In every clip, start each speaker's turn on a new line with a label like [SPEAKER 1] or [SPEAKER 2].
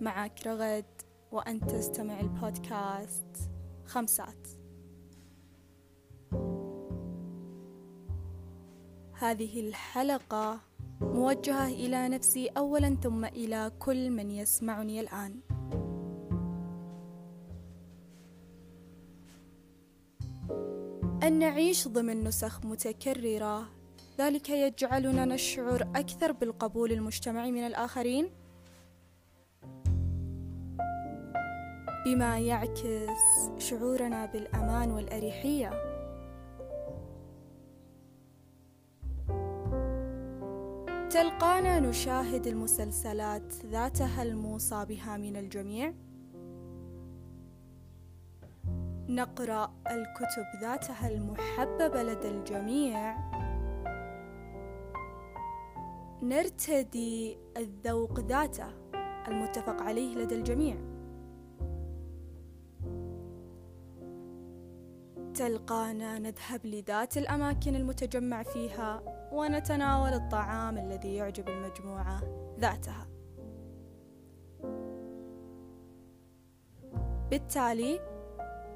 [SPEAKER 1] معك رغد وأنت تستمع البودكاست خمسات. هذه الحلقة موجهة إلى نفسي أولا ثم إلى كل من يسمعني الآن. أن نعيش ضمن نسخ متكررة ذلك يجعلنا نشعر أكثر بالقبول المجتمعي من الآخرين. بما يعكس شعورنا بالأمان والأريحية. تلقانا نشاهد المسلسلات ذاتها الموصى بها من الجميع. نقرأ الكتب ذاتها المحببة لدى الجميع. نرتدي الذوق ذاته المتفق عليه لدى الجميع. تلقانا نذهب لذات الأماكن المتجمع فيها ونتناول الطعام الذي يعجب المجموعة ذاتها. بالتالي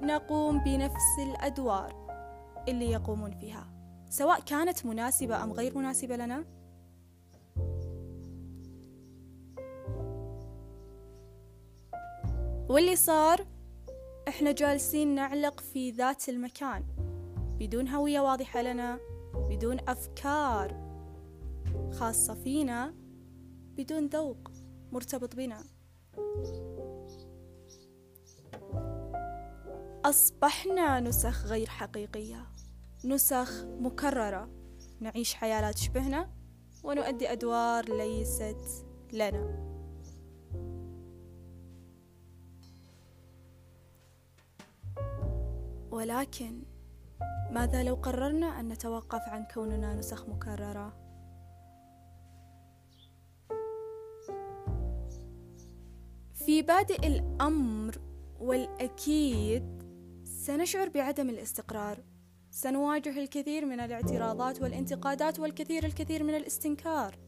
[SPEAKER 1] نقوم بنفس الأدوار اللي يقومون فيها سواء كانت مناسبة أم غير مناسبة لنا. واللي صار إحنا جالسين نعلق في ذات المكان. بدون هوية واضحة لنا بدون أفكار خاصة فينا بدون ذوق مرتبط بنا. أصبحنا نسخ غير حقيقية نسخ مكررة. نعيش حياة لا تشبهنا ونؤدي أدوار ليست لنا. ولكن ماذا لو قررنا أن نتوقف عن كوننا نسخ مكررة؟ في بادئ الأمر والأكيد سنشعر بعدم الاستقرار. سنواجه الكثير من الاعتراضات والانتقادات والكثير الكثير من الاستنكار.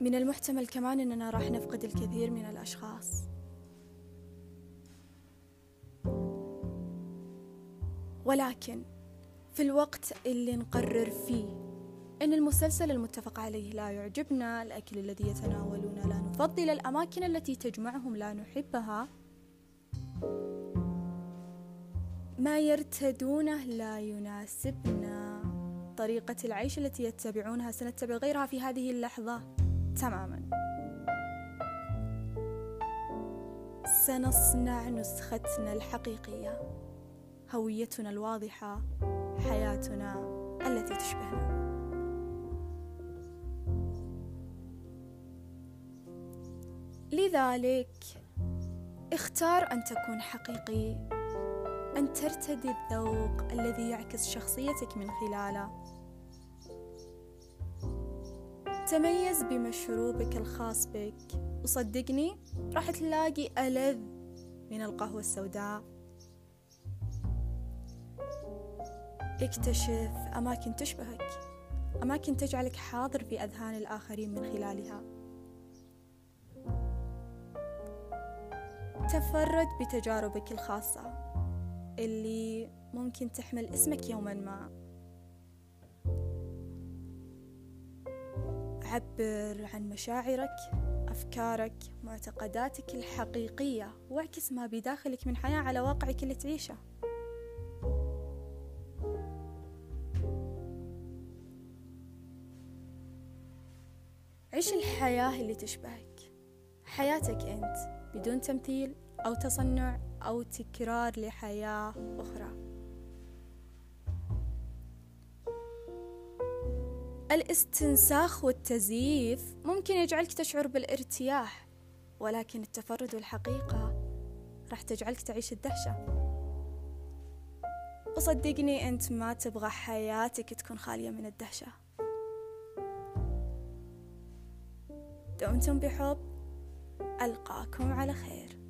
[SPEAKER 1] من المحتمل كمان أننا راح نفقد الكثير من الأشخاص. ولكن في الوقت اللي نقرر فيه إن المسلسل المتفق عليه لا يعجبنا الأكل الذي يتناولونه لا نفضل الأماكن التي تجمعهم لا نحبها ما يرتدونه لا يناسبنا. طريقة العيش التي يتبعونها سنتبع غيرها في هذه اللحظة تماما. سنصنع نسختنا الحقيقية. هويتنا الواضحة حياتنا التي تشبهنا. لذلك اختار أن تكون حقيقي أن ترتدي الذوق الذي يعكس شخصيتك من خلاله. تميز بمشروبك الخاص بك. وصدقني راح تلاقي ألذ من القهوة السوداء. اكتشف أماكن تشبهك أماكن تجعلك حاضر في أذهان الآخرين من خلالها. تفرد بتجاربك الخاصة اللي ممكن تحمل اسمك يوما ما. عبر عن مشاعرك أفكارك معتقداتك الحقيقية واعكس ما بداخلك من حياة على واقعك اللي تعيشه. عيش الحياة اللي تشبهك؟ حياتك أنت بدون تمثيل أو تصنع أو تكرار لحياة أخرى. الاستنساخ والتزييف ممكن يجعلك تشعر بالارتياح ولكن التفرد والحقيقة راح تجعلك تعيش الدهشة. وصدقني أنت ما تبغى حياتك تكون خالية من الدهشة. دمتم بحب ألقاكم على خير.